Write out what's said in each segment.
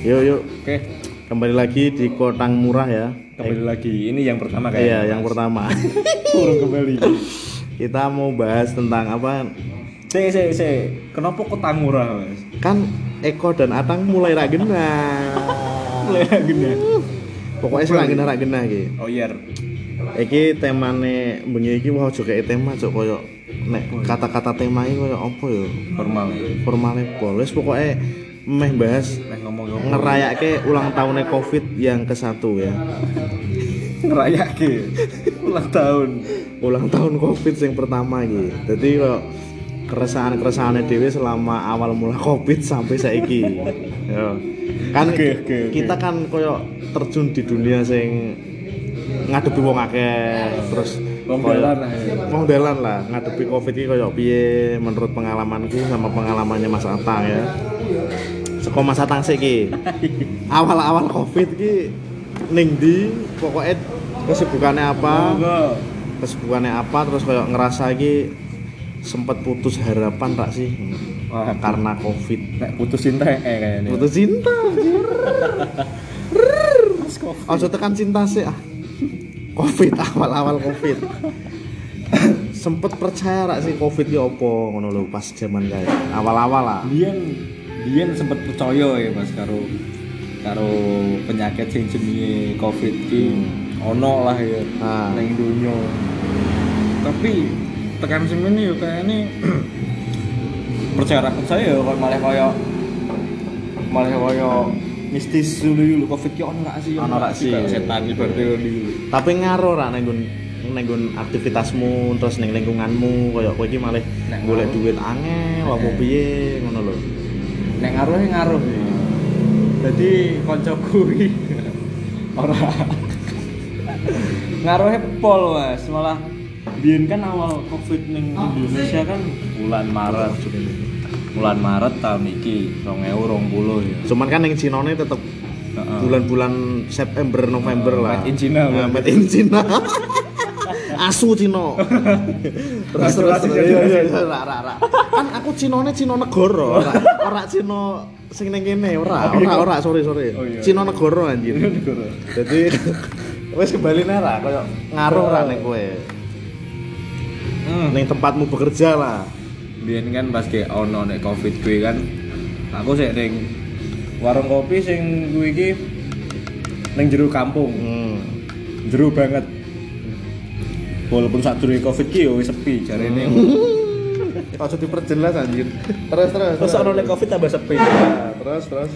Yuk yuk Oke, kembali lagi di Kotang Murah ya. kembali lagi. Ini yang pertama Eh, kayaknya. iya, yang pertama. Kurang kembali. Kita mau bahas tentang apa? Saya, saya, saya. Kenapa kota murah, Mas? Kan Eko dan Atang mulai ra genah. Mulai lagi nih. Pokoknya sih ra genah ra genah iki. Oh iya. Iki temane bengi iki wah aja kayak tema cok koyo nek kata-kata tema iki koyo apa ya? Formal. Formale pol. Wis pokoke meh bahas Nah, ngomong ngerayake ulang tahunnya Covid yang ke satu ya. ngerayake ulang tahun. ulang tahun covid yang pertama gitu jadi kok keresahan keresahannya dewi selama awal mula covid sampai saiki ya. kan oke, oke. kita kan koyo terjun di dunia sing ngadepi wong akeh terus Koyo- dalan lah, ya. dalan lah ngadepi covid ini koyo piye? Menurut pengalamanku sama pengalamannya Mas Atang ya. Seko Mas Atang sih ki awal-awal covid ki ning di pokoknya kesibukannya apa? Kesibukannya apa? Terus kayak ngerasa lagi sempat putus harapan tak sih? Wah. karena covid. Nek putus cinta eh kayaknya. putus cinta oh tekan cinta sih ah covid awal-awal covid. Sempet percaya rak sih covid ya opo ngono lho pas zaman kayak awal-awal lah. Dian Dian sempat percaya ya Mas karo karo penyakit sing jenenge Covid ki ono lah ya Ah. ning donya. Tapi tekan semene yo kayaknya percaya ra percaya kok malah kaya malah kaya mistis dulu dulu Covid ki ono gak sih? Ono rak sih. Setan ibaratnya dulu. tapi ngaruh rak nenggun nenggun aktivitasmu terus neng lingkunganmu kayak kowe iki malah golek ngaruh. duit angel apa piye ngono lho Nek ngaruh ngaruh. Jadi koncoku iki ora ngaruhnya pol mas malah biyen kan awal covid ning Indonesia kan bulan Maret bulan Maret tahun iki 2020 ya. Cuman kan yang Cinone tetep bulan-bulan September November Oh, lah. made in Nah, berarti. made in China asu Cino terus terus iya iya iya. ra ra ra kan aku Cinone Cino negara ora ora Cino sing ning kene ora Oh, iya. ora ora sorry sorry. Oh, iya. Cino negara anjir. Jadi wis kembali ra koyo ngaruh ra ning kowe. Hmm. ning tempatmu bekerja lah biyen kan pas ke ono nek covid kuwi kan aku sik ning warung kopi sing kuwi iki ning jero kampung hmm. jero banget walaupun saat dulu covid ki yo wis sepi jarene Ojo diperjelas anjir. Terus terus. terus ono nek covid tambah sepi Nah, terus terus.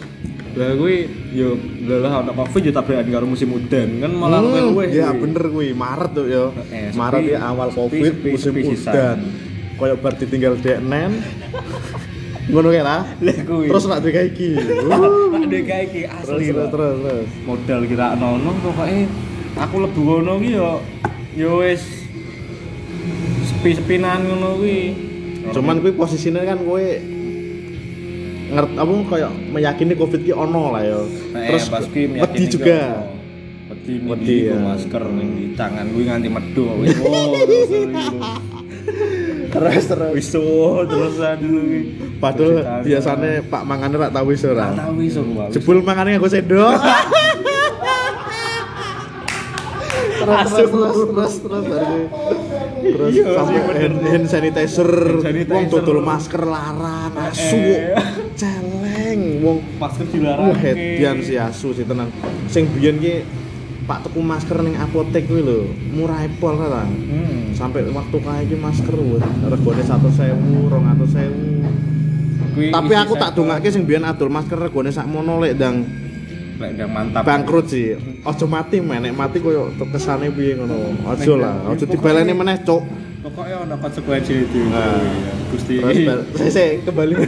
lah kuwi yo lah ono covid yo tabrakan karo musim udan kan malah Hmm, luwih ya bener kuwi Maret tuh yo. Eh, sepi. Maret ya awal Covid sepi, musim sepi sisan. Udan. Kayak bar ditinggal dek nen. Ngono kae lah. Terus nak dek iki. tak dek iki Terus asli terus terus terus. modal kira ono pokoknya aku lebu ngono ki yo yo wis sepi-sepinan ngono kuwi Cuman kuwi posisinya kan kowe ngerti apa kayak meyakini Covid ki ono lah yo. Nah, Terus eh, pas kuwi wedi meyakini juga. ki ono. wedi Wedi, wedi ya. masker ning di tangan kuwi nganti medho wis wow Terus terus. wis tuh terusan Padahal biasanya Pak Mangane rak tau wis ora. Ora tahu iso gua wis. Jebul mangane nggo sendok. terus, terus, terus, terus, terus, Iya, sampai iya, hand, hand sanitizer, wong dodol masker larang, asu, Eh. celeng, wong masker dilarang wah hedian si asu sih tenang. Sing biyen ki Pak tuku masker ning apotek kuwi lho, murah pol kan. hmm. Sampai waktu kae iki masker wis regane 100.000, 200.000. Kuwi Tapi isi aku tak dongake sing biyen adol masker regane sakmono lek ndang lek udah mantap bangkrut sih. Ojo mati men, nek mati koyo kesane piye ngono. Ojo lah, ojo pokoknya- dibaleni meneh, Cuk. pokoknya ono konsekuensi itu Nah. Gusti Terus bal- saya saya kembali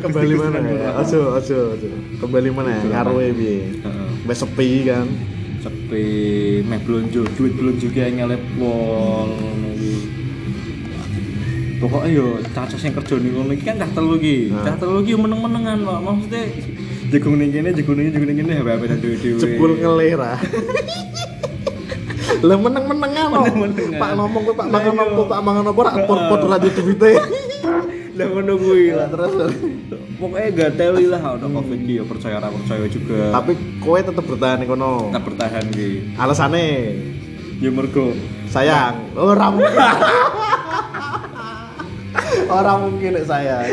kembali mana? Ojo, ojo, ojo. Kembali mana? Ngaruhe piye? Heeh. Wis sepi kan. Sepi meh blonjo duit blonjo ki ngelep wong pokoknya yo caca sing kerja ning ngono iki kan dah telu ki Nah. dah telu ki meneng-menengan kok maksudnya jagung ning kene jagung ning jagung ning kene HP-HP dhewe-dhewe Jebul ngelih ra. Lah meneng-menengan. Pak ngomong Pak mangan. Pak mangan apa rak pod-pod ra duwite. Lah ngono kuwi lah. terus Pokoknya gak teli lah ono covid ki ya percaya ora percaya juga. tapi kowe tetep bertahan kono kita bertahan ki. alasane Ya mergo sayang ora mungkin ora mungkin nek sayang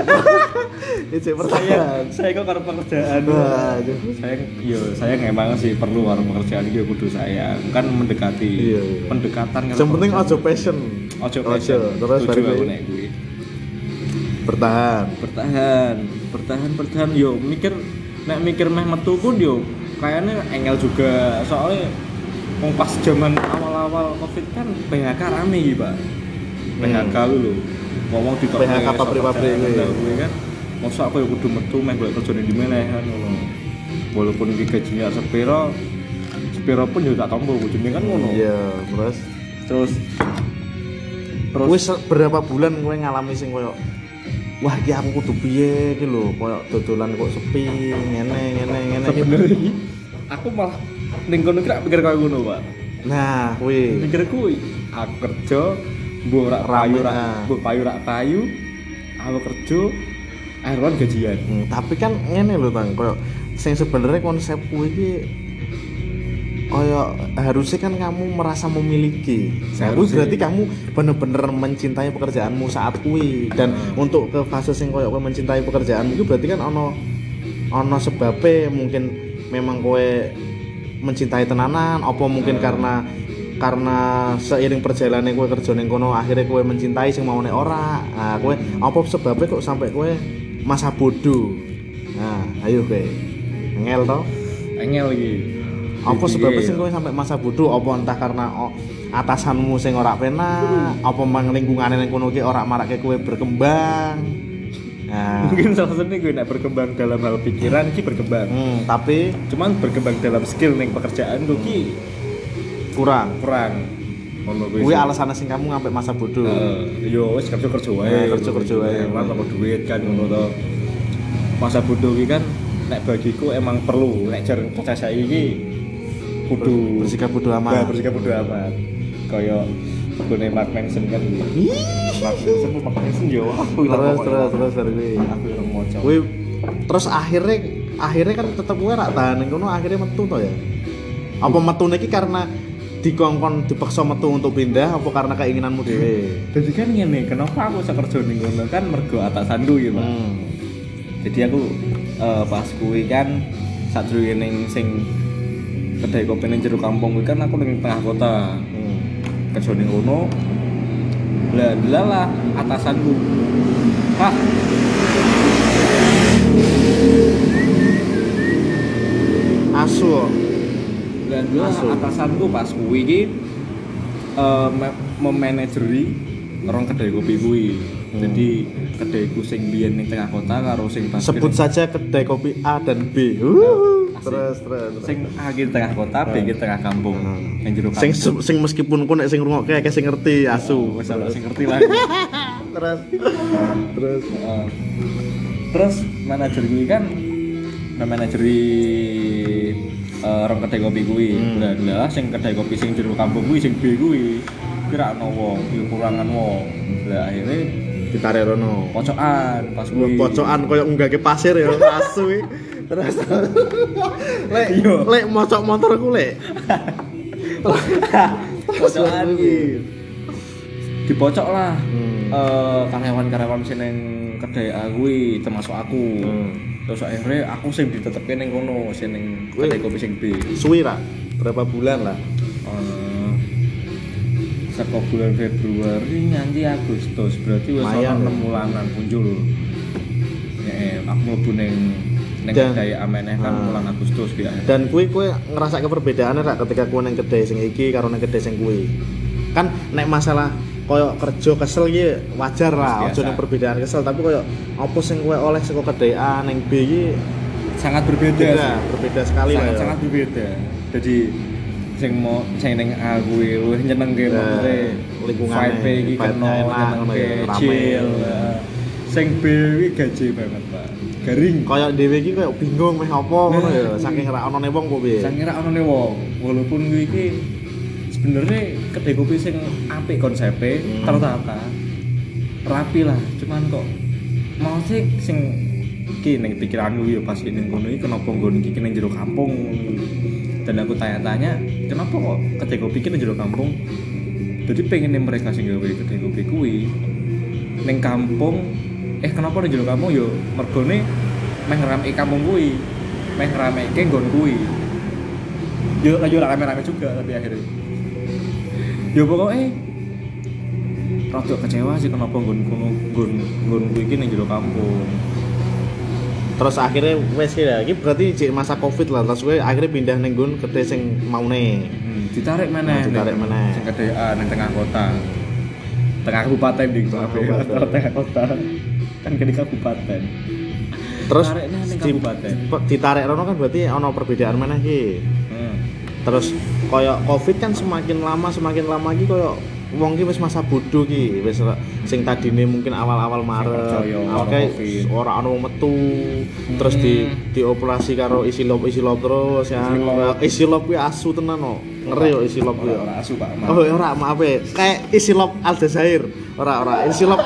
itu saya pertanyaan saya kok karo pekerjaan. Sayang yo sayang emang sih perlu karo pekerjaan iki ya kudu sayang. Kan mendekati. Iya, iya. Pendekatan yang penting ojo passion Ojo passion. terus Setuju bertahan. Bertahan. Bertahan bertahan. Yo mikir nek mikir meh metu pun yo kayaknya engel juga. Soalnya wong pas zaman awal-awal covid kan PHK rame gitu pak. PHK lu lho. Ngomong di PHK pabrik-pabrik kuwi kan? Masa aku ya kudu metu meh golek kerja di mana kan walaupun iki gajinya sepiro sepiro pun yo tak tombo bojone kan ngono. Iya terus? Terus? Terus? Wis berapa bulan kowe ngalami sing koyo wah iki aku kudu piye iki lho? Koyo dodolan kok sepi ngene ngene ngene. Sebenarnya iki, aku malah ning kono kira mikir kaya ngono pak. Nah kuwi. Mikir kuwi aku kerja mbok ora payu Rame, ora ah. mbok payu ora payu. Aku kerja akhirnya gajian. Hmm, tapi kan ngene lho Tang, koyo sing sebenarnya konsep kuwi iki koyo harusnya kan kamu merasa memiliki. Nah, kuwi berarti kamu bener-bener mencintai pekerjaanmu saat kuwi dan Hmm. untuk ke fase sing koyo kowe mencintai pekerjaanmu itu berarti kan ono ono sebabnya mungkin memang kowe mencintai tenanan apa mungkin Hmm. karena karena seiring perjalanan kowe kerja ning kono akhirnya kowe mencintai sing mau nek ora. Nah, kowe apa sebabnya kok sampai kowe masa bodoh. Nah, ayo kowe. Ngel to. engel iki Apa Dipikir. sebabnya sing kowe sampai masa bodoh? Apa entah karena oh, atasanmu sing ora penak, apa mang lingkungane ning kono ki ora marake kowe berkembang. Nah, mungkin salah satunya gue nak berkembang dalam hal pikiran ki berkembang hmm, tapi cuman berkembang dalam skill ning pekerjaan gue ki kurang. kurang ngono kuwi Kuwi sih. sing kamu ngampe masa bodoh. Eh, yo wis kerja kerja wae Nah, kerja-kerja wae. Emang kalau duit kan ngono to masa bodoh iki kan nek bagiku emang perlu nek jar saiki iki kudu Bersikap Nah, amat. bersikap bodoh amat kaya gue Mark Manson kan Mark Manson Mark Manson yo aku ilang Terus terus terus kuwi. aku yang moco Kuwi terus akhirnya akhirnya kan tetep kowe rak tahan ning kono akhirnya metu to ya. Apa metune iki karena dikongkon dipaksa metu untuk pindah apa karena keinginanmu dhewe? jadi kan ngene kenapa aku bisa kerja ning ngono kan mergo atasanku ya Pak Hmm. jadi aku eh, pas kuwi kan dulu ning sing kedai kopi ning jero kampung kuwi kan aku ning tengah kota Hmm. kerja ning kono lah lah lah atasanku Hah Asu. lah Masuk. atasanku pas kuwi iki me- memanajeri orang kedai kopi kuwi Hmm. jadi kedaiku sing biyen ning tengah kota karo sing pas Sebut saja kedai kopi A dan B. Uh. Terus terus. terus. sing A ki tengah kota, B ki tengah kampung. Hmm. Yang jero sing sing meskipun ku nek sing ngrungokke akeh sing ngerti asu. wis ana sing ngerti lah. terus terus Heeh. Terus manajer gue kan memanajeri eh, orang kedai kopi gue. Lah lah sing kedai kopi sing jero kampung gue sing B gue kira wong, kekurangan wong. Lah akhirnya ditarik rono. pocokan pas gue Pocokan koyo unggahke pasir ya asu. Terus lek Iya. lek mocok motorku lek. pocokan iki. Dipocok lah. Hmm. eh karyawan-karyawan sing neng kedai aku termasuk aku. Hmm. Terus akhirnya aku sing ditetepke ning kono, sing ning kedai kopi sing B. Suwi ra? Berapa bulan lah? Eh saka bulan Februari nganti Agustus, berarti wis ana ya. 6 bulanan muncul. Ya, aku mlebu ning Dan- kedai Ameneh kan Ah. bulan Agustus ya. Dan kuwi kowe ngrasake perbedaannya ra ketika kowe nang kedai sing iki karo nang kedai sing kuwi. Kan nek masalah koyo kerja kesel iki wajar lah, aja ning perbedaan kesel, tapi koyo apa sing kowe oleh saka kedai A ning B iki Sangat berbeda. beda, berbeda sekali lah sangat, ya. sangat berbeda. Jadi sing mau sing ning aku luwih nyenengke Ya, maksudnya lingkungannya, vibe iki vibe-nya kena enak, ngono nyenengke ya, chill. ya. Sing B iki gaji banget. Garing. Koyo dhewe iki koyo bingung meh apa ngono ya, saking ra onone wong apa piye. Saya kira ono nih wong, walaupun gue iki sebenarnya kedai kopi sing apik konsepnya Hmm. tertata rapi lah, cuman kok mau sih sing ki ning pikiranku ya pas ki ning kono iki kenapa nggon iki ning jero kampung dan aku tanya-tanya kenapa kok kedai kopi ki ning jero kampung jadi pengen mereka sing gawe kedai kopi kuwi ning kampung eh kenapa ning jero kampung yo mergone meh ngeramke kampung kuwi meh ngeramke nggon kuwi yo yo rame-rame juga tapi akhirnya yo pokoknya rada kecewa sih kenapa nggon kono nggon nggon kuwi iki ning jero kampung terus akhirnya wes ya iki berarti cek masa covid lah terus gue akhirnya pindah ning nggon kedai sing maune Hmm, ditarik mana? Nah, ditarik maneh. Sing kedean ning tengah kota. Tengah kabupaten di kabupaten. tengah kota. Kan ke kabupaten. terus Tariknya ning kabupaten. ditarik rono kan berarti ono perbedaan mana ki Hmm. terus koyo covid kan semakin lama semakin lama ki koyo wong ki wis masa bodoh ki wis sing tadine mungkin awal-awal Maret Covid. ora wong metu terus di Hmm. dioperasi karo isi lop isi lop terus ya Isi lop. isi lop kuwi asu tenan no ngeri yo isi lop kuwi. Ora asu Pak. Oh ora maaf ya. Kayak isilop Aljazair. Ora ora. Isilop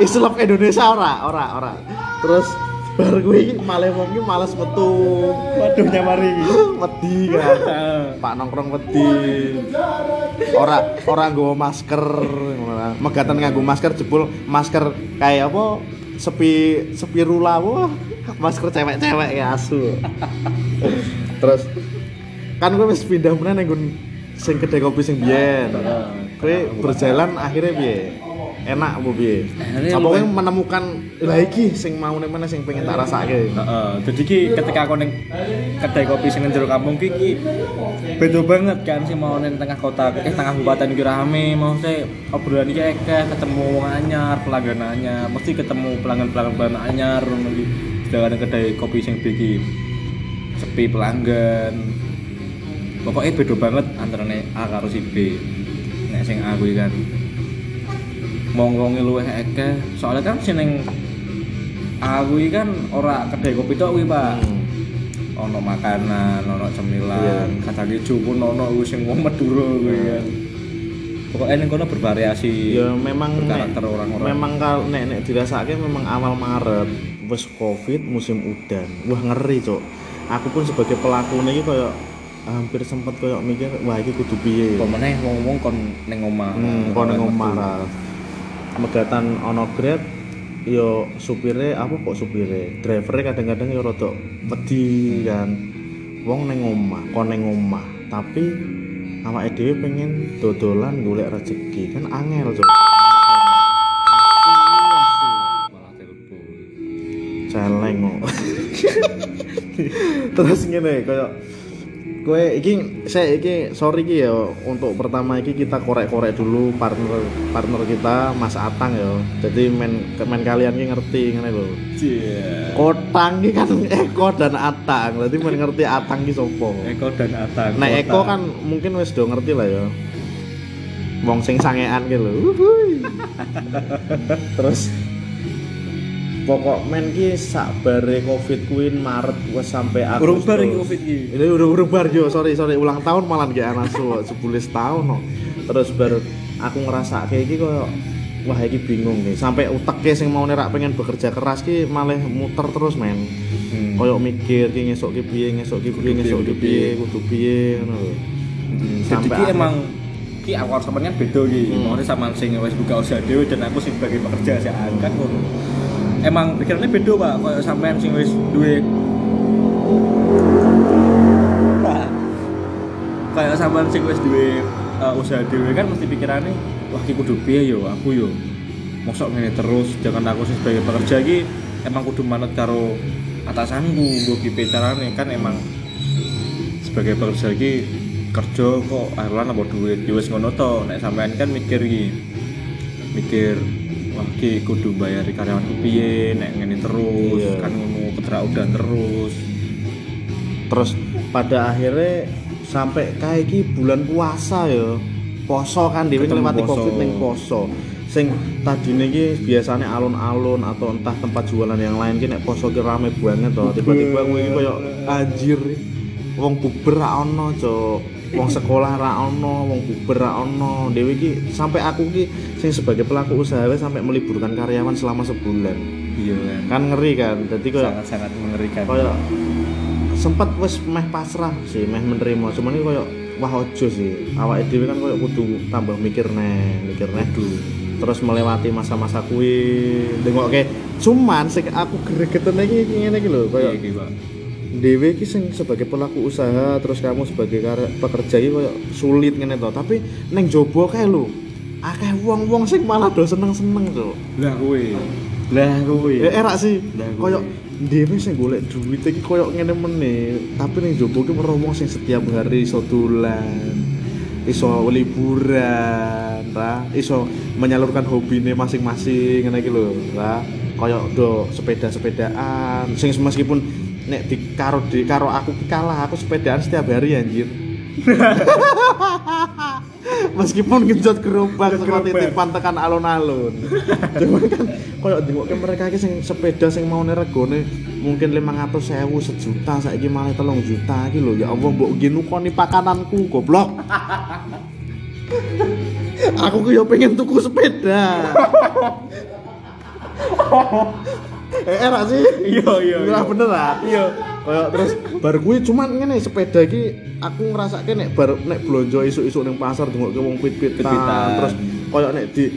isilop Indonesia ora ora ora. Terus bar kuwi malah wong ki males metu. Waduh nyamari iki. Wedi kan. Pak nongkrong wedi. Ora ora nggawa masker. Megatan nganggo masker jebul masker kayak apa? Sepi sepi rula wah. Masker cewek-cewek ya asu. Terus kan gue wis pindah meneh nggon sing kedai kopi sing biyen. Kowe berjalan akhirnya piye? Enak apa piye? Apa kowe luwih- menemukan lah iki sing mau ning mana sing pengen tak rasake? Heeh, jadi ki ketika aku ning kedai kopi sing jero kampung ki ki beda banget kan sih mau ning tengah kota eh tengah kabupaten iki rame mau saya obrolan iki akeh ketemu wong anyar pelanggan anyar mesti ketemu pelanggan-pelanggan pelanggan anyar ngono iki sedangkan kedai kopi sing iki sepi pelanggan pokoknya beda banget antara A karo si B nek sing A kuwi kan wong-wonge luwih akeh soalnya kan sing ning aku kan ora kedai kopi tok kuwi, Pak. Hmm. Ono makanan, ono cemilan, Iya. kacang hijau pun ono kuwi sing wong Madura kuwi kan. Pokoknya ning kono bervariasi. Ya memang nek, Berkarakter orang-orang. memang kalau nek nek dirasake memang awal Maret wis Covid musim udan. Wah ngeri, Cok. Aku pun sebagai pelaku iki koyo hampir sempet koyo mikir wah iki kudu piye. Apa meneh wong-wong kon ning omah. Hmm, kono ning omah. Megatan ono Grab yo supire apa kok supire? Drivernya kadang-kadang yo rada wedi kan? Wong ning omah kon ning omah. Tapi awake dhewe pengen dodolan golek rezeki. Kan angel cok celeng kok terus ngene kaya kowe iki saya iki sorry iki ya untuk pertama iki kita korek-korek dulu partner partner kita Mas Atang ya jadi men men kalian iki ngerti ngene lho Cie. Kotang iki kan Eko dan Atang berarti men ngerti Atang ki sapa Eko dan Atang. Nah. Eko kan mungkin wis do ngerti lah ya Wong sing sangean ki lho. Terus pokok men ki sak bare Covid kuwi Maret wis sampai Agustus. Urung bar iki Covid iki. Ini udah udah bar yo, sorry sorry ulang tahun malah gak anak su, 10 tahun no. Terus baru aku ngerasa kayak iki koyo wah iki bingung nih. Sampai uteknya sing mau nerak pengen bekerja keras ki malah muter terus men. Hmm. Koyo mikir ki ngesok ki piye, ngesok ki piye, ngesok ki piye, kudu piye ngono lho. Hmm, Sampai ki emang ki awal sampeyan beda ki. Hmm. Maksudnya sama sing wis buka usaha dhewe dan aku sing sebagai pekerja sih kan ngono. Emang pikirannya beda, Pak. Kayak sampean sing wis duwe kayak sampean sing wis duwe uh, usaha dhewe kan mesti pikirannya wah ki kudu piye yo aku yo mosok ngene terus jangan aku sebagai pekerja ki emang kudu manut karo atasanku nggo ki carane kan emang sebagai pekerja ki kerja kok akhirnya nambah duit ya wis ngono to nek sampean kan mikir ki mikir wah ki kudu bayar karyawanku piye nek ngene terus Iya. kan ngono udan terus Terus pada akhirnya sampai kayak iki bulan puasa ya. Poso kan dhewe poso. Covid ning poso. Sing tadine iki biasanya alun-alun atau entah tempat jualan yang lain ki nek poso ki rame banget to. Tiba-tiba iki koyo anjir. Wong buber ra ono, Cuk. Wong sekolah ra ono wong buber ra ono. Dhewe iki sampai aku ki sing sebagai pelaku usaha wis sampai meliburkan karyawan selama sebulan. Iya kan. Kan ngeri kan? Jadi kayak sangat sangat mengerikan. kayak sempet wis meh pasrah sih meh menerima. Cuman ini kayak wah ojo sih. Awake dhewe kan kayak kudu tambah mikir neh mikir neh. Terus melewati masa-masa kuwi. Dengokke cuman sing aku gregeten iki ngene iki lho iya kayak iya pak dhewe iki sing sebagai pelaku usaha terus kamu sebagai pekerja iki sulit ngene to tapi ning jobo kae lho akeh wong-wong sing malah do seneng-seneng tuh lah kuwi lah kuwi Ya erak sih. Koyok dhewe sing golek duit iki koyok ngene meneh, tapi ning jowo ki ora wong sing setiap hari iso dolan. Iso liburan, ta? Iso menyalurkan hobine masing-masing ngene iki lho, ta? Koyok do sepeda-sepedaan, sing meskipun nek di karo di karo aku ki kalah, aku sepedaan setiap hari anjir. meskipun genjot gerobak seperti gerobak. titipan tekan alun-alun cuman kan koyo dingokke mereka iki sing sepeda sing maune regane mungkin 500.000 sejuta saiki malah 3 juta iki lho ya Allah mbok nggih nukoni pakananku goblok aku ki yo pengen tuku sepeda eh enak sih iya iya Iya bener lah. Iya. Kayak terus bar kuwi cuman ngene sepeda iki aku ngrasake nek bar nek blonjo isuk-isuk ning pasar dengokke wong pit-pitan terus koyo nek di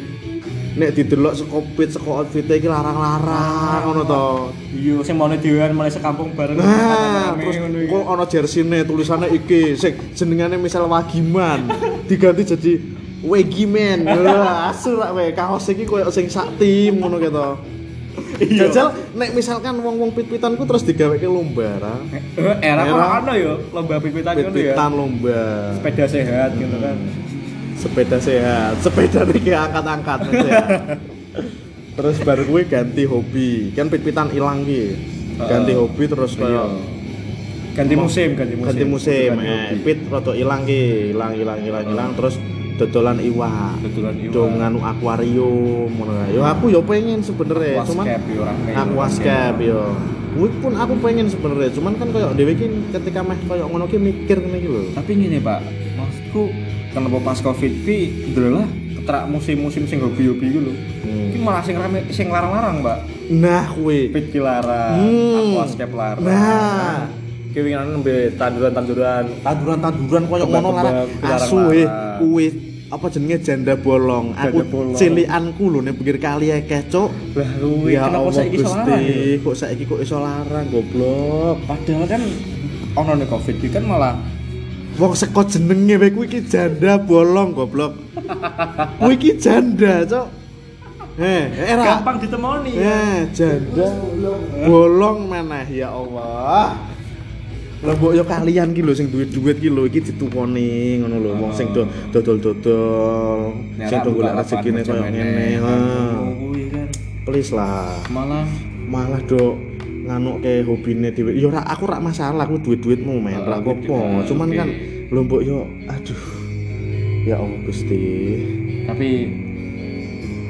nek didelok saka pit saka outfit iki larang-larang ngono to. iya sing mau dhewean mulai sekampung bareng Nah, rame-rame terus kok ana jersey-ne tulisannya iki sing jenengane misal Wagiman diganti jadi Wegiman. Asu rak we kaos iki koyo sing sak tim ngono ki to. Iya. Jajal nek misalkan wong-wong pit-pitanku terus digaweke lomba ra. Eh, era Era. kok ana ya lomba pipitan ngono ya Pit-pitan lomba. sepeda sehat gitu kan Sepeda sehat, sepeda iki angkat-angkat ya. Terus baru gue ganti hobi. Kan pit-pitan ilang ki. Ganti hobi terus Iya. kayak ganti musim ganti musim ganti musim Ganti eh, pit rada ilang ki ilang ilang ilang ilang terus dodolan iwak Dodolan iwak. dong nganu akuarium ngono yo aku yo pengen sebenarnya cuman Aquascape yo. Kuwi pun aku pengen sebenarnya cuman kan koyo dhewe ki ketika meh koyo ngono ki mikir ngene iki lho. Tapi gini pak maksudku kenapa pas covid ki adalah keterak musim-musim sing hobi-hobi gitu lho. Hmm. Ki malah sing rame sing larang-larang mbak nah kuwi. Pit larang Hmm. aquascape larang. Nah. Winginan nembe tanduran-tanduran tanduran-tanduran koyo ngono larang asu eh kuwi apa jenenge janda bolong aku Janda bolong. cilianku lho ning pinggir kali akeh cuk lah kuwi ya kenapa saiki iso larang ya? kok saiki kok iso larang goblok. padahal kan ono nih covid ki kan malah Wong seko jenenge wae kuwi iki janda bolong goblok. Kuwi iki janda, Cok. Eh, era. gampang ditemoni ya Eh, janda bolong meneh ya Allah. Lah mbok yo kalian ki lho sing duit-duit ki lho iki ditukoni ngono lho wong sing do dodol-dodol, sing golek rezekine koyo ngene. Kan. Please lah. malah. Malah do nganu ke hobine dhewe. Ya ora aku ora masalah aku duit-duitmu men. Ora Oh, apa-apa. gitu. cuman kan lho mbok yo aduh. Ya Allah Gusti. Tapi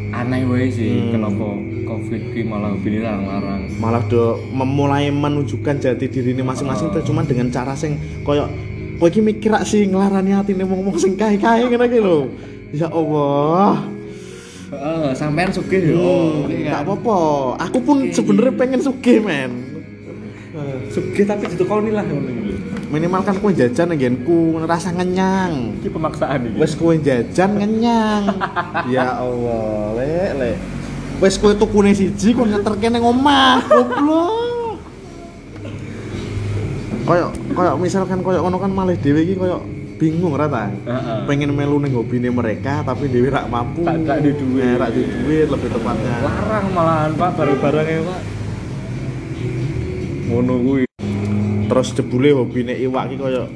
aneh wae sih Hmm. kenapa covid ki malah bini larang-larang malah do memulai menunjukkan jati diri ini masing-masing tuh cuman dengan cara sing koyo kowe iki mikir sih nglarani atine wong-wong sing kae-kae ngene iki lho ya Allah Heeh, sampean sugih yo. hmm, kan. apa-apa aku pun sebenarnya pengen sugih men Sugih tapi ditukoni lah ngono iki. minimal kan kowe jajan nggenku rasa ngenyang Iki pemaksaan iki. Wes kowe jajan kenyang. ya Allah, lek lek. Wes kowe tukune siji kowe nyeterke ning omah, goblok. Kayak kayak misalkan kayak ngono kan malih dhewe iki kayak bingung ra ta. Heeh. Pengen melu ning hobine mereka tapi dhewe rak mampu. Tak- ada duit. Eh, rak ada duit lebih tepatnya. Larang malahan Pak barang-barang ya Pak. Ngono kuwi. Terus jebule hobine iwak ki kayak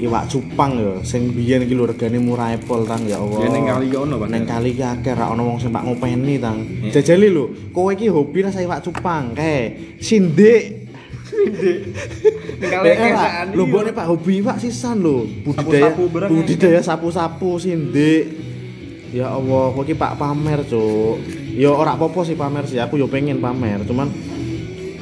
iwak cupang ya sing biyen iki lho regane murah pol tang ya Allah. Ya ning kali ki ono Pak. Neng kali ki akeh ra ono wong sing pak ngopeni tang. Iya. Jajali lho, kowe iki hobi rasa iwak cupang kae. Sindik. Ning kali Eh, kesaan Lho mbokne Pak hobi iwak sisan lho. Budidaya Sapu-sapu barang budidaya sapu-sapu sindik. Ya Allah, kowe iki Pak pamer, Cuk. Ya ora apa-apa sih pamer sih, aku yo pengen pamer, cuman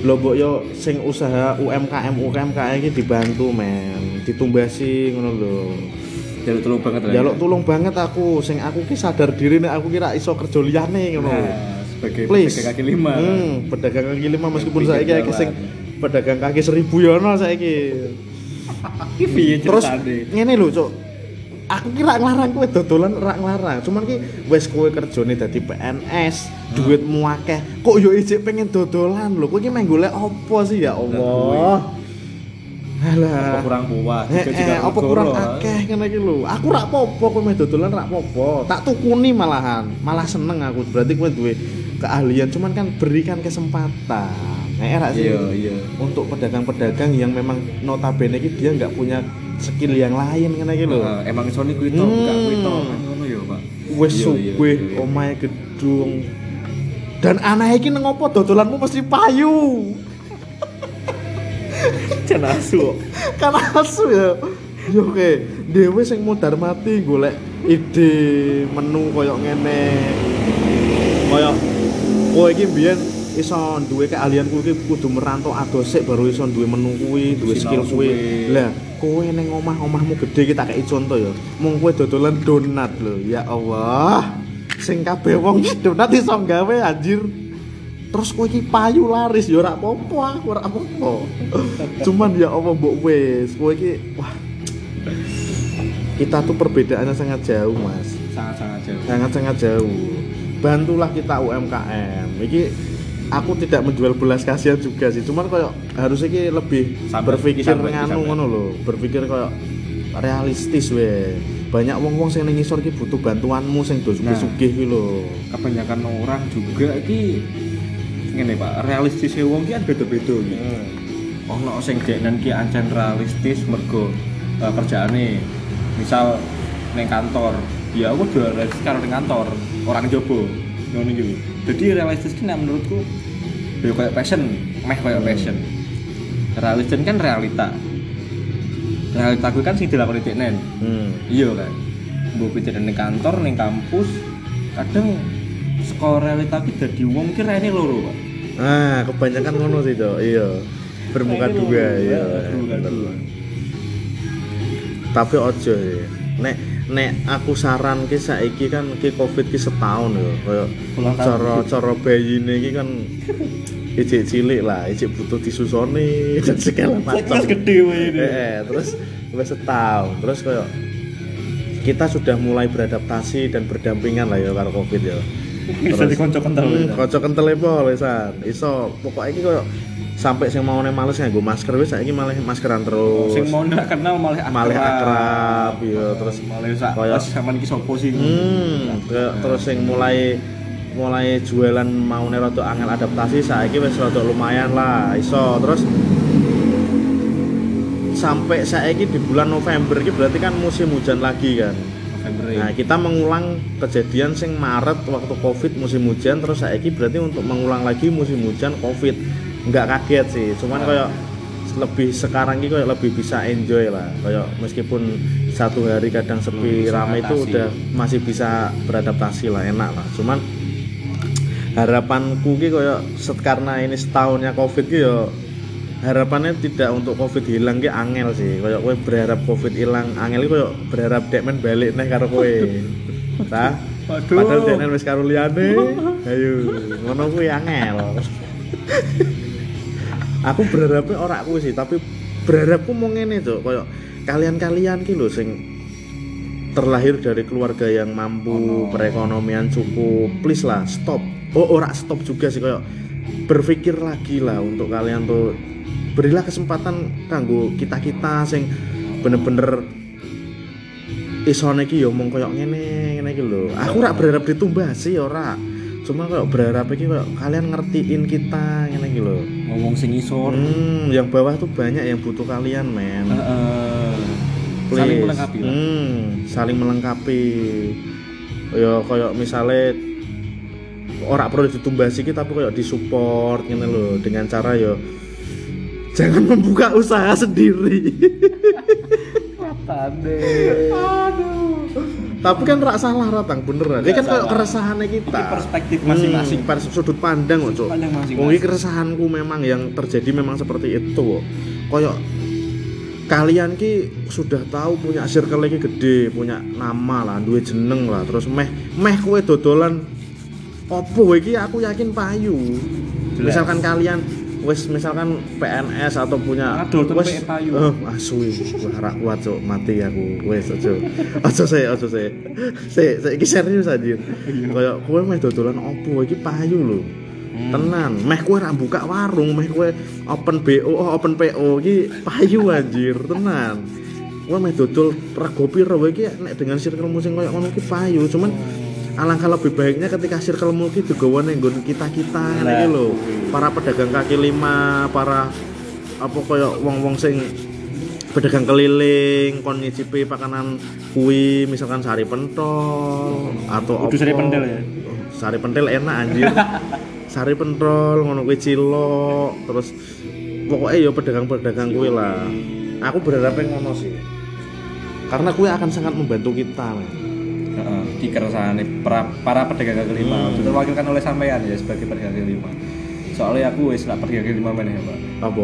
lho mbok yo sing usaha UMKM UMKM iki dibantu men, ditumbasi ngono lho. jaluk tolong banget Jaluk tulung banget aku, sing aku ki sadar diri nek aku kira iso kerja liyane ngono. nah, sebagai Please. pedagang kaki lima Hmm, pedagang kaki lima meskipun saiki akeh sing pedagang kaki seribu ya ono saiki. Ki Terus ngene lho, Cuk. Aku kira nglarang kowe dodolan rak nglarang. Cuman ki wis kowe kerjane dadi PNS, duitmu akeh. Kok yo ijik pengen dodolan lho. Kowe ki main golek apa sih ya Allah? apa Alah. kurang puas Eh, eh, apa kurang akeh ngene iki lho. Aku rak popo kowe meh dodolan rak popo. Tak tukuni malahan. Malah seneng aku. Berarti kowe duwe keahlian cuman kan berikan kesempatan. Nah, era sih. iya iya Untuk pedagang-pedagang yang memang notabene iki dia nggak punya skill yang lain ngene iki lho. Nah, emang iso niku itu Hmm. gak kuwi to kan ngono ya Pak Wis Iya, iya, suwe iya. omahe gedung. Dan anak iki nang dodolanmu mesti payu. jan asu kan asu ya yo oke dhewe sing mudar mati golek ide menu koyo ngene koyo kowe iki mbiyen iso duwe keahlian kuwi kudu merantau adoh sik baru iso duwe menu kuwi duwe skill kuwi lah kowe ning omah omahmu gede iki tak kei contoh ya. Mung kowe dodolan donat lho ya Allah. Sing kabeh wong donat iso gawe anjir. Terus kowe iki payu laris ya ora apa-apa aku ora apa-apa. Cuman ya Allah mbok wis kowe iki wah. Kita tuh perbedaannya sangat jauh mas. Sangat-sangat jauh. Sangat-sangat jauh. Bantulah kita UMKM iki aku tidak menjual belas kasihan juga sih. Cuman kayak harusnya ki lebih Sabar, berpikir sabar, nganu ngono lho. Berpikir kayak realistis we. Banyak wong-wong sing ning ngisor ki butuh bantuanmu sing do sugih-sugih ki lho. kebanyakan orang juga iki ngene Pak. Realistis wong ki kan beda-beda iki. Ono sing deknen ki ancen realistis mergo uh, kerjaane. Misal neng kantor. Ya aku udah realistis karo neng kantor. Orang jobo ngono iki jadi realistis ki menurutku ya kayak passion meh kayak passion realistis kan realita. Realita gue kan sing dilakoni deknen hmm. iya kan mbok pikir ning kantor ning kampus kadang sekolah realita ki dadi wong ki rene loro Pak. Ah kebanyakan ngono sih cok. Iya. Bermuka dua iya. Bermuka dua. tapi ojo ya nek nek aku saran ki saiki kan ki covid ki setahun ya kaya Ulang tahun. cara cara bayine ki kan ijik cilik lah ijik butuh disusoni dan segala macam gede wae Eh, eh, terus wis setahun. Terus kaya kita sudah mulai beradaptasi dan berdampingan lah ya karo covid ya. Bisa dikonco kental Hmm, kocok kental e po lesan. Iso pokoknya iki koyo sampai sing mau males nganggo masker wis saiki malah maskeran terus. sing mau ndak kenal malah akrab Malah akrab, iya, terus malah sak pas sampean iki sapa sih Hmm, terus sing mulai mulai jualan mau rada angel adaptasi saiki wis rada lumayan lah iso terus sampai saiki di bulan November iki berarti kan musim hujan lagi kan. November Nah, kita mengulang kejadian sing Maret waktu Covid musim hujan terus saiki berarti untuk mengulang lagi musim hujan Covid. Nggak kaget sih, cuman kayak lebih sekarang ini kayak lebih bisa enjoy lah. Kayak meskipun satu hari kadang sepi Bisa rame itu udah masih bisa beradaptasi lah, enak lah. Cuman harapanku ki kayak set karena ini setahunnya Covid ki ya harapannya tidak untuk covid hilang ki angel sih kayak kowe berharap covid hilang angel ki kayak berharap dekmen balik nih karo kowe Tah? Padahal dekmen wis karo liyane. Ayo, ngono kuwi angel. aku berharapnya ora aku sih, tapi berharapku mau ngene, Cuk. Kayak kalian-kalian ki lho sing terlahir dari keluarga yang mampu, Ono. perekonomian cukup. Please lah, stop. Oh, ora stop juga sih kayak berpikir lagi lah untuk kalian tuh berilah kesempatan kanggo kita-kita sing bener-bener isone iki yo mung koyo ngene ngene iki lho. Aku ora berharap ditumbasi ora. Cuma koyo berharap iki koyo kalian ngertiin kita ngene iki lho. ngomong sing isor Hmm, yang bawah tuh banyak yang butuh kalian, men. Heeh. Please. saling melengkapi lah Hmm, saling melengkapi. Ya koyo misale ora perlu ditumbasi iki tapi koyo disupport ngene lho dengan cara yo jangan membuka usaha sendiri. tade Aduh. Tapi kan rak salah ratang beneran. Ini kan kayak keresahannya kita. Ini perspektif masing-masing. Hmm, pers- sudut pandang. Wong iki keresahanku memang yang terjadi memang seperti itu kok. Kayak kalian ki sudah tahu punya circle iki gede, punya nama lah, duwe jeneng lah, terus meh meh kowe dodolan opo iki aku yakin payu. Jelas. Misalkan kalian wis misalkan PNS atau punya Aduh, wis-. Eh, asu wah ra kuat cuk. Mati aku. Wis aja aja sih aja sih sih sih iki serius anjir Iya. kayak kowe meh dodolan opo? Iki payu lho. Hmm. tenan. Meh kowe ra buka warung meh kowe open BO oh, open PO iki payu anjir. Tenan. Kowe meh dodol rego piro? Iki nek dengan circle musing koyo ngono iki payu. Cuman alangkah lebih baiknya ketika circle digawa ning nggon kita-kita iki lho. Para pedagang kaki lima para apa koyo wong-wong sing pedagang keliling kon nyicipi pakanan kui misalkan sari pentol atau Kudu sari pentil ya? Sari pentil enak anjir sari pentol ngono kuwi cilok terus pokoknya ya pedagang-pedagang kuwi lah. Aku berharapnya ngono sih. Karena kuwi akan sangat membantu kita men. Di keresahan para, para pedagang kaki lima Hmm. terwakilkan oleh sampean ya sebagai pedagang kaki lima soalnya aku wis lah pedagang kaki lima mana ya pak apa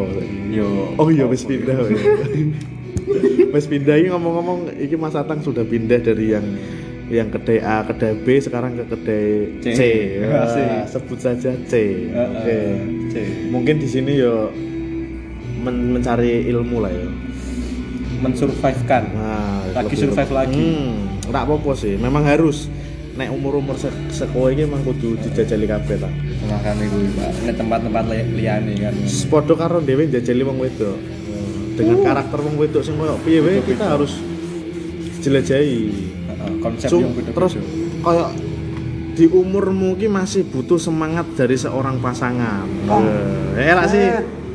yo oh iya wis pindah wis. wis pindah ini ngomong-ngomong iki Mas Atang sudah pindah dari yang yang kedai A, kedai B sekarang ke kedai C. C. Wah, Asik. sebut saja C. Heeh, Oke. C. Mungkin di sini yo men- mencari ilmu lah ya. mensurvive kan Nah, Lagi survive lagi. Hmm, nggak apa-apa sih. Memang harus nek umur-umur se sekolah ini emang kudu dijajali kabeh ta. gue pak ini tempat-tempat li- liane kan Padha karo dhewe njajali wong wedok. Dengan karakter wong wedok sing koyo piye wae kita harus jelajahi. Heeh, konsep yang beda terus kayak di umurmu ki masih butuh semangat dari seorang pasangan. Eh, eh lah sih.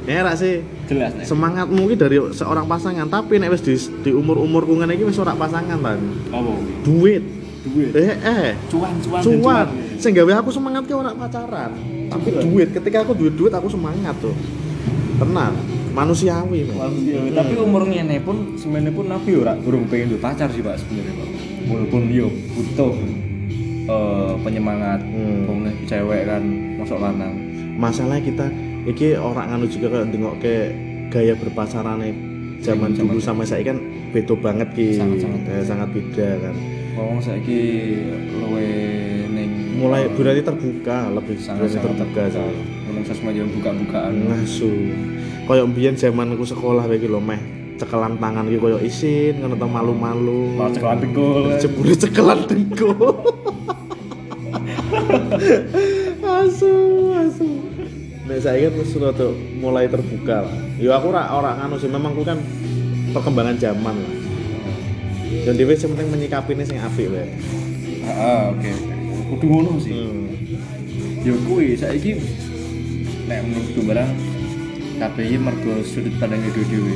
Eh lah sih. Jelas nih Semangatmu ki dari seorang pasangan, tapi nek wis di, di umur-umur ku ngene iki wis ora pasangan tan. apa Duit. duit Eh eh cuan cuan cuan. Sing gawe aku semangat ki ora pacaran, tapi duit. Ketika aku duit duit aku semangat tuh. Tenang, manusiawi. men. Manusia, tapi umurnya ini pun sebenarnya pun aku ora burung pengen duwe pacar sih pak sebenarnya pak walaupun yo butuh eh, penyemangat Hmm. hmm. cewek kan masuk lanang masalahnya kita iki orang anu juga kayak tengok ke gaya berpacaran zaman Hmm, dulu zaman sama saya kan beda banget ki Sangat-sangat. Eh, sangat beda kan. Ngomong saiki luwe ning mulai berarti terbuka lebih sangat sangat terbuka sih ngomong sosmed yang buka-bukaan. Ngasu. Koyo mbiyen zamanku sekolah kayak lho meh. Cekelan tangan ki koyo isin ngono to malu-malu. Malah cekelan dengkul. Jebule cekelan dengkul. Asu asu Nek saya kan wis rada mulai terbuka lah. Ya aku ora ora nganu sih, memang ku kan perkembangan zaman lah. Dan dhewe sing penting menyikapinya sing apik wae. heeh oke kudu ngono sih Hmm. yo kuwi saiki nek menurutku barang iki mergo sudut pandang dhewe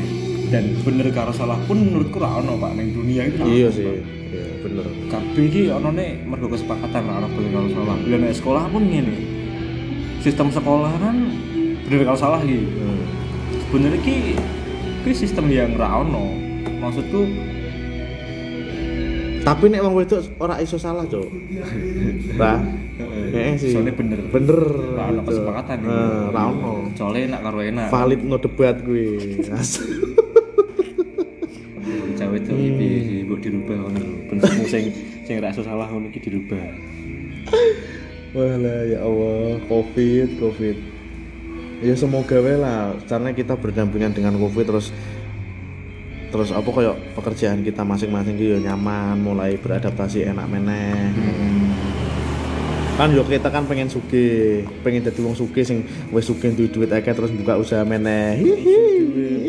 dan bener karo salah pun menurutku ra ono Pak ning dunia itu Iya ono, sih. Iya, bener. kabeh iki onone mergo kesepakatan lah ora bener karo salah bila nek sekolah pun ngene sistem sekolah kan bener karo salah iki Hmm. sebenarnya ki ki sistem yang ra ono maksudku Tapi nek wong wedok ora iso salah, Cuk. Lah, heeh sih. soalnya bener Bener. ra ono gitu. kesepakatan Eh, ra ono. soalnya enak karo enak Valid no debat gue. Cewek itu Hmm. iki sih dirubah ngono prinsipmu sing sing ra iso salah ngono iki dirubah Walah ya Allah, Covid, Covid. Ya semoga wae lah, karena kita berdampingan dengan Covid terus terus apa kayak pekerjaan kita masing-masing gitu ya nyaman, mulai beradaptasi enak meneh. Kan yo kita kan pengen suge, pengen jadi wong suge sing wis suge duwe duit akeh terus buka usaha meneh. Hihi.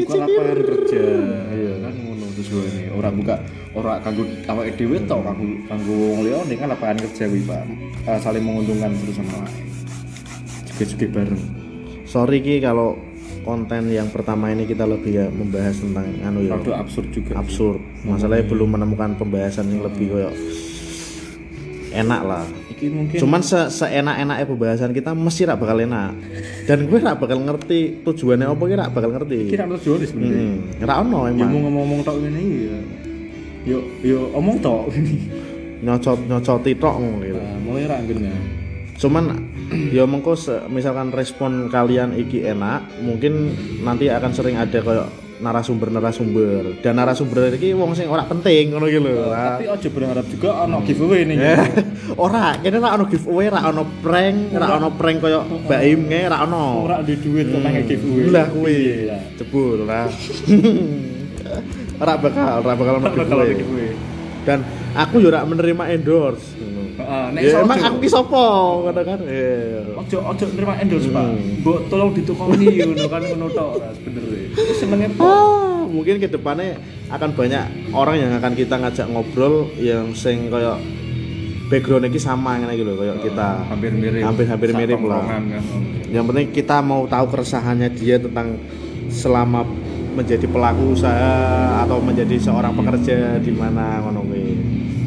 buka lapangan kerja Iya. kan ngono terus gue ini ora buka ora kanggo awake dhewe tok kanggo kanggo wong liyane kan lapangan kerja kuwi Pak. Eh, saling menguntungkan terus sama lain juga-juga bareng. Sorry Ki kalau konten yang pertama ini kita lebih ya membahas tentang anu ya. rada absurd juga. Absurd. Masalahnya belum menemukan pembahasan yang lebih kayak enak lah. Iki mungkin cuman se seenak-enaknya pembahasan kita mesti rak bakal enak. Dan gue rak bakal ngerti tujuannya apa gue rak bakal ngerti. Kira jual sebenarnya. Hmm. rak ono ya emang. mau ngomong-ngomong tok ngene iki ya yo yo omong tok nyocot nyocoti tok ngono gitu Nah, mulai ra cuman ya mengko misalkan respon kalian iki enak mungkin nanti akan sering ada kayak narasumber-narasumber dan narasumber iki wong sing ora penting ngono iki lho. Tapi aja berharap juga ono giveaway nih. Ora, kene ra ono giveaway, ra ono prank, ra ono prank koyo Mbak Im nge, ra ono. Ora ada duit kok giveaway. Lah kuwi. Iya. Jebul lah. Ora bakal, ora bakal giveaway. giveaway. Dan aku yo ora menerima endorse. Heeh, nek Ya, emang aku ki sapa ngono kan. Iya. Ojo ojo nerima endorse, Pak. Hmm. Mbok tolong ditukoni ngono kan ngono tok Mas, bener e. Senenge. Ah, mungkin ke depannya akan banyak orang yang akan kita ngajak ngobrol yang sing kayak background ini sama ngene iki lho kayak kita. hampir mirip. Hampir-hampir mirip lah. kan. Yang penting kita mau tahu keresahannya dia tentang selama menjadi pelaku usaha atau menjadi seorang pekerja di mana ngono kuwi.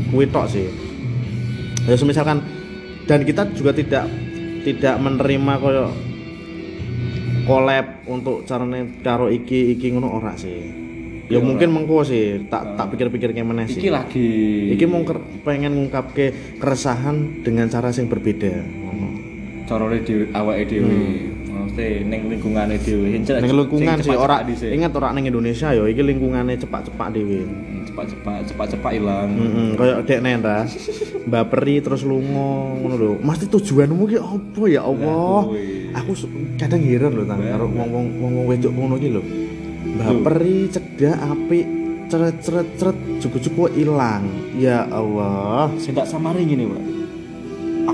Kuwi tok sih. Ya misalkan dan kita juga tidak tidak menerima koyo collab untuk carane karo iki iki ngono ora sih. Ya Ya, mungkin mengko sih, tak tak pikir-pikir kayak mana sih. Iki lagi Iki mau pengen ngungkapke keresahan dengan cara yang berbeda. ngono. carane dhewe awake dhewe. Mesti ning lingkungane dhewe. Sing Ning lingkungan sih ora ingat ora ning Indonesia ya iki lingkungannya cepak-cepak dhewe. Hmm, cepat-cepat cepat-cepat ilang. Heeh, koyo dek nenda. Mbaperi terus lunga ngono lho. Mesti tujuanmu ki apa ya Allah? Aku kadang heran lho tang karo wong-wong wedok ngono iki lho. Mbaperi cedak apik ceret-ceret-ceret cukup-cukup ilang. Ya Allah. Sing tak samari ngene, Pak.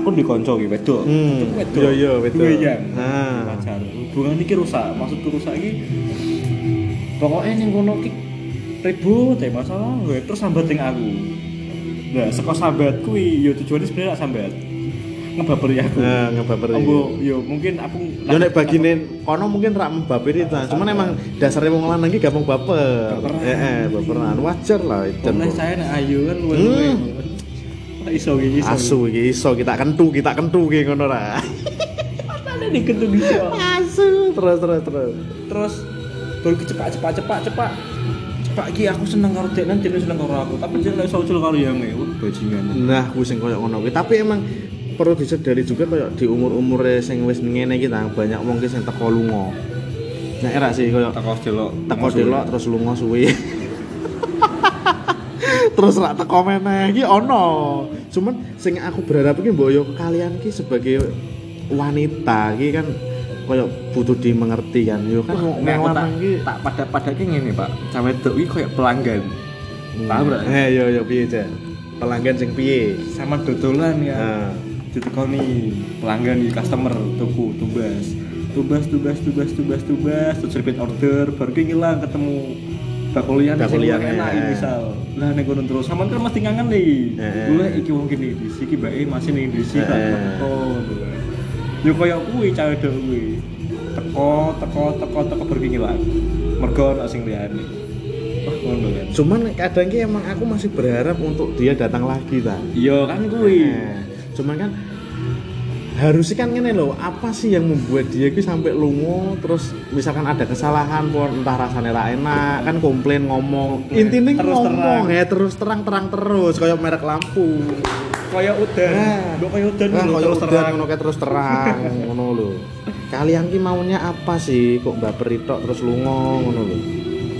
Aku di konco iki wedok. Hmm, Wedok. iya, iya, wedok. Iya. Ah. Pacar. Hubungan iki rusak. Maksudku rusak iki pokoknya ning kono ki ribut ya masalah gue terus sambat ning aku. Nah, saka sambat kuwi yo tujuannya sebenarnya sambat. Ngebaberi aku. Nah, ngebaberi. Ambo, yo mungkin aku Yo nek bagine kono mungkin rak mbaperi ta. Cuman emang dasarnya wong lanang iki gampang baper. Heeh, baperan. Wajar lah itu. Mulai saya nek ayu kan. Iso iki iso. Asu iki iso kita kentu, kita kentu ki ngono ra. Ada di kentung iso. Asu terus terus terus. terus baru cepat cepat cepat cepat cepat ki aku seneng karo dek nanti dia seneng karo aku tapi dia lagi saucul karo yang wah bajingan Nah, kuwi sing koyo ngono. Tapi emang perlu disadari juga koyo di umur-umur sing wis ngene iki banyak wong ki sing teko lunga. Nek era sih koyo teko delok teko delok terus lunga suwi. terus rak teko meneh iki ono. Cuman sing aku berharap iki mbok yo kalian ki sebagai wanita iki kan koyo butuh dimengerti kan. Yo kan wong tak, tak pada pada ki ngene pak cawe dok iki kayak pelanggan paham ora Eh yo yo piye, Cak? Pelanggan sing piye? sama dodolan ya Nah. ditekoni pelanggan di customer tuku tubas tubas tubas tubas tubas tubas terus repeat order baru ki ngilang ketemu bakulian Bakulian, enak eh. misal lah nek ngono terus. Sampean kan mesti ngangen nih. Gue iki wong kene di siki bae masih ning di siki Eh. teko yo koyo kuwi cawe dok kuwi. Teko teko teko teko ngilang. Mergo ono sing liyane. Kan. Cuman kadang ki emang aku masih berharap untuk dia datang lagi ta. iya kan kuwi. Cuman kan harusnya kan ngene loh, apa sih yang membuat dia ki sampai lungo terus misalkan ada kesalahan pun entah rasanya ra enak kan komplain ngomong intinya Terus ngomong terang. ya terus terang terang terus kayak merek lampu kaya udan Nah. mbok kaya udan Nah, lho, kayak terus udah terang kayak terus terang ngono lho. Kalian ki maunya apa sih kok baper tok terus lungo ngono lho.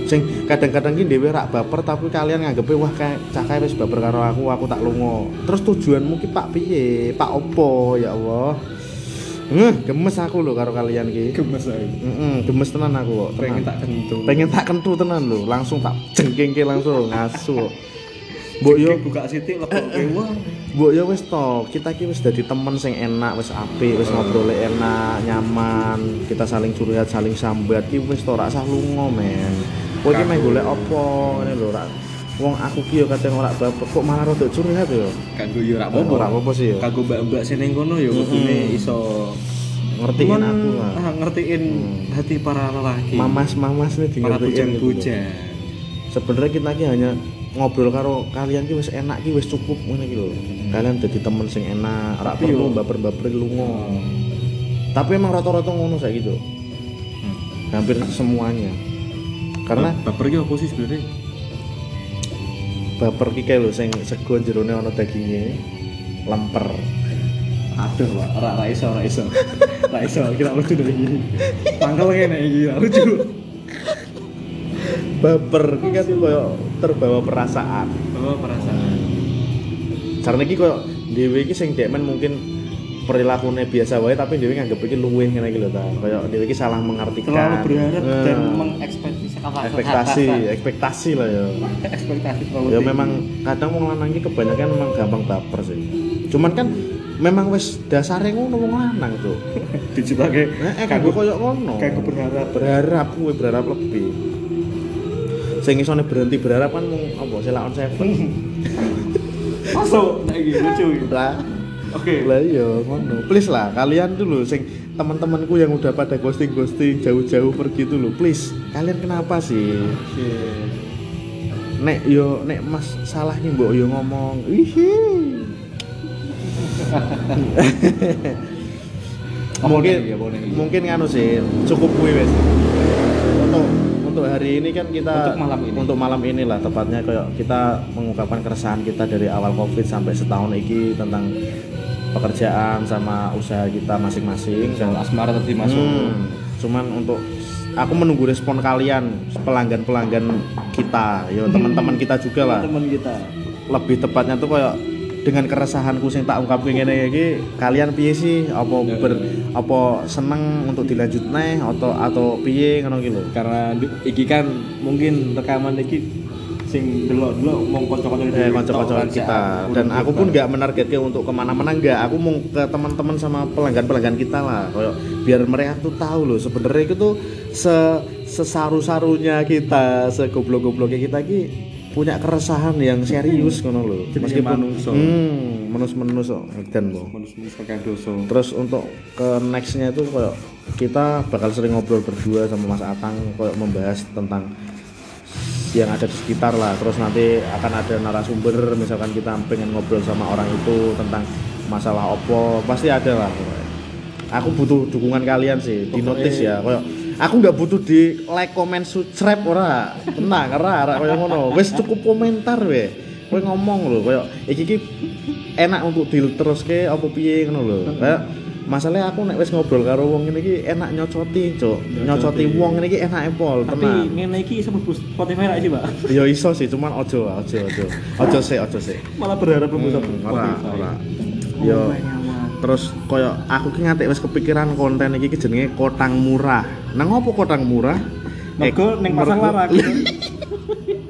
Sing kadang-kadang ki dhewe rak baper tapi kalian nganggepe wah kayak cah kae wis baper karo aku, aku tak lungo. Terus tujuanmu ki Pak piye? Pak opo ya Allah. Ngeh, gemes aku lho karo kalian ki. gemes ae Heeh, gemes tenan aku kok. pengen tak kentung pengen tak kentu tenan lho, langsung tak jengkengke langsung ngasu. Mbok yo buka sitik lebokke wah Mbok ya wis to, kita ki wis dadi temen sing enak, wis apik, wis ngobrol enak, nyaman, kita saling curhat, saling sambat ki wis to ora usah lunga, men. Kowe ki meh golek apa ngene lho, ora. Wong aku ki yo kadang ora baper, kok malah rada curhat yo. kanggo yo ora apa-apa Ora apa-apa sih yo. kanggo mbak-mbak sing ning kono yo kudune iso Ngertiin men- aku lah. ah, ngertiin hati para lelaki Mamas-mamas nih di para ngertiin gitu. Sebenarnya kita ki hanya ngobrol karo kalian ki wis enak ki wis cukup ngene ki lho. Kalian dadi temen sing enak, ora perlu baper-baper lunga. Tapi emang rata-rata ngono saya gitu. Hampir semuanya. Karena baper ki apa sih sebenarnya? Baper ki kae lho sing sego jerone ana daginge lemper. aduh pak. Ora ora iso ora iso. Ora iso kita lucu dari gini mangkel ngene iki lucu baper iki kan koyo terbawa perasaan. Oh, perasaan. karena iki koyo dhewe iki sing demen mungkin perilakunya biasa wae tapi dhewe nganggep iki luwih ngene iki lho ta. Koyo dhewe iki salah mengartikan. Terlalu berharap Nah, dan mengekspektasi ekspektasi ekspektasi lah ya. Ekspektasi ya memang kadang wong lanang iki kebanyakan memang gampang baper sih. Cuman kan memang wis dasare ngono wong lanang tuh diciptake eh kanggo koyo ngono. kanggo berharap. Berharap kuwi berharap lebih. Sing isone berhenti berharap kan mung apa Sheila on seven. Masuk nek iki. Lucu lah. Oke. Lah iya ngono. Please lah kalian loh sing teman-temanku yang udah pada ghosting ghosting jauh-jauh pergi tuh loh please kalian kenapa sih Oke. nek yo nek mas salah nih mbok yo ngomong ihi mungkin nih? mungkin nganu sih cukup kuwi wes untuk untuk hari ini kan kita Untuk malam ini. untuk malam inilah tepatnya kayak kita mengungkapkan keresahan kita dari awal covid sampai setahun ini tentang pekerjaan sama usaha kita masing-masing. Soal asmara tadi masuk Hmm, cuman untuk aku menunggu respon kalian pelanggan-pelanggan kita yo teman-teman kita juga lah. Teman kita. Lebih tepatnya tuh kayak dengan keresahanku sing tak ungkap ngene iki kalian piye sih? Apa Ya, ber ya. apa seneng untuk dilanjut neh atau atau piye ngono gitu karena iki kan mungkin rekaman iki sing delok delok mau kocok-kocok eh kocok-kocokan kita. dan aku pun nggak menargetkan untuk ke mana-mana nggak. Aku mau ke teman-teman sama pelanggan-pelanggan kita lah. Kayak biar mereka tuh tahu loh sebenarnya itu tuh se sesaru-sarunya kita segoblok-gobloknya kita ki punya keresahan yang serius ngono loh. Jenenge manungsa. hmm menus-menus kok dan dosa. Terus untuk ke nextnya itu kayak kita bakal sering ngobrol berdua sama Mas Atang kayak membahas tentang yang ada di sekitar lah. Terus nanti akan ada narasumber misalkan kita pengen ngobrol sama orang itu tentang masalah opo pasti ada lah aku butuh dukungan kalian sih di notice ya. Kayak aku nggak butuh di like comment subscribe ora. Tenang ora ora kayak ngono. Wes cukup komentar weh. Kowe ngomong lho kayak iki iki enak untuk deal terus ke apa piye? ngono lho. Kayak masalahnya aku nek wis ngobrol karo wong ngene iki enak nyocoti cuk. Nyocoti. Wong ngene iki enak pol tapi tenang ngene iki iso mlebu Spotify ra sih Pak? Ya iso sih cuman ojo ojo ojo. Ojo sih ojo sih malah berharap mlebu Hmm, ora Spotify. Ora Oh, yo nyaman. terus koyo aku ki nganti wis kepikiran konten iki ki jenenge kotang murah. Nang opo kotang murah? Mergo ning pasar mergo- larang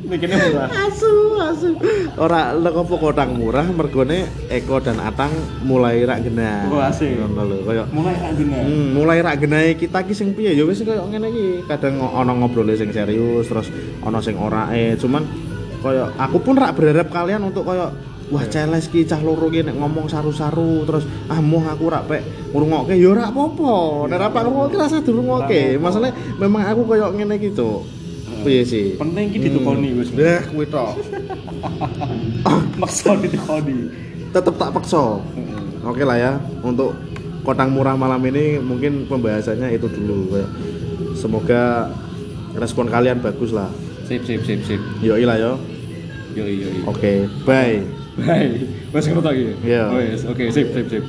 mikirnya murah. Asu asu. Ora lek opo kotang murah mergone Eko dan Atang mulai rak genah. Oh, asik. ngono lho koyo mulai ra dina Hmm, mulai rak genahe kita ki sing piye? Ya wis koyo ngene iki. Kadang ana ngobrol sing serius terus ana sing ora eh cuman koyo aku pun rak berharap kalian untuk koyo wah celes ki cah loro ki nek ngomong saru-saru terus ah moh aku rak pek ngrungokke. Ya ora apa-apa. Nek ora pak ngrungokke rasa dirungokke. Masalah memang aku koyo ngene iki Cuk. Piye sih penting iki ditukoni wis Dah kuwi tok. maksa ditukoni Tetep tak paksa. Oke lah ya untuk kotang murah malam ini mungkin pembahasannya itu dulu. Semoga respon kalian bagus lah. sip sip sip sip Yoi lah yo. yo yo yo Oke, bye. bye wes ngono ta iki Iya. wes oke sip sip sip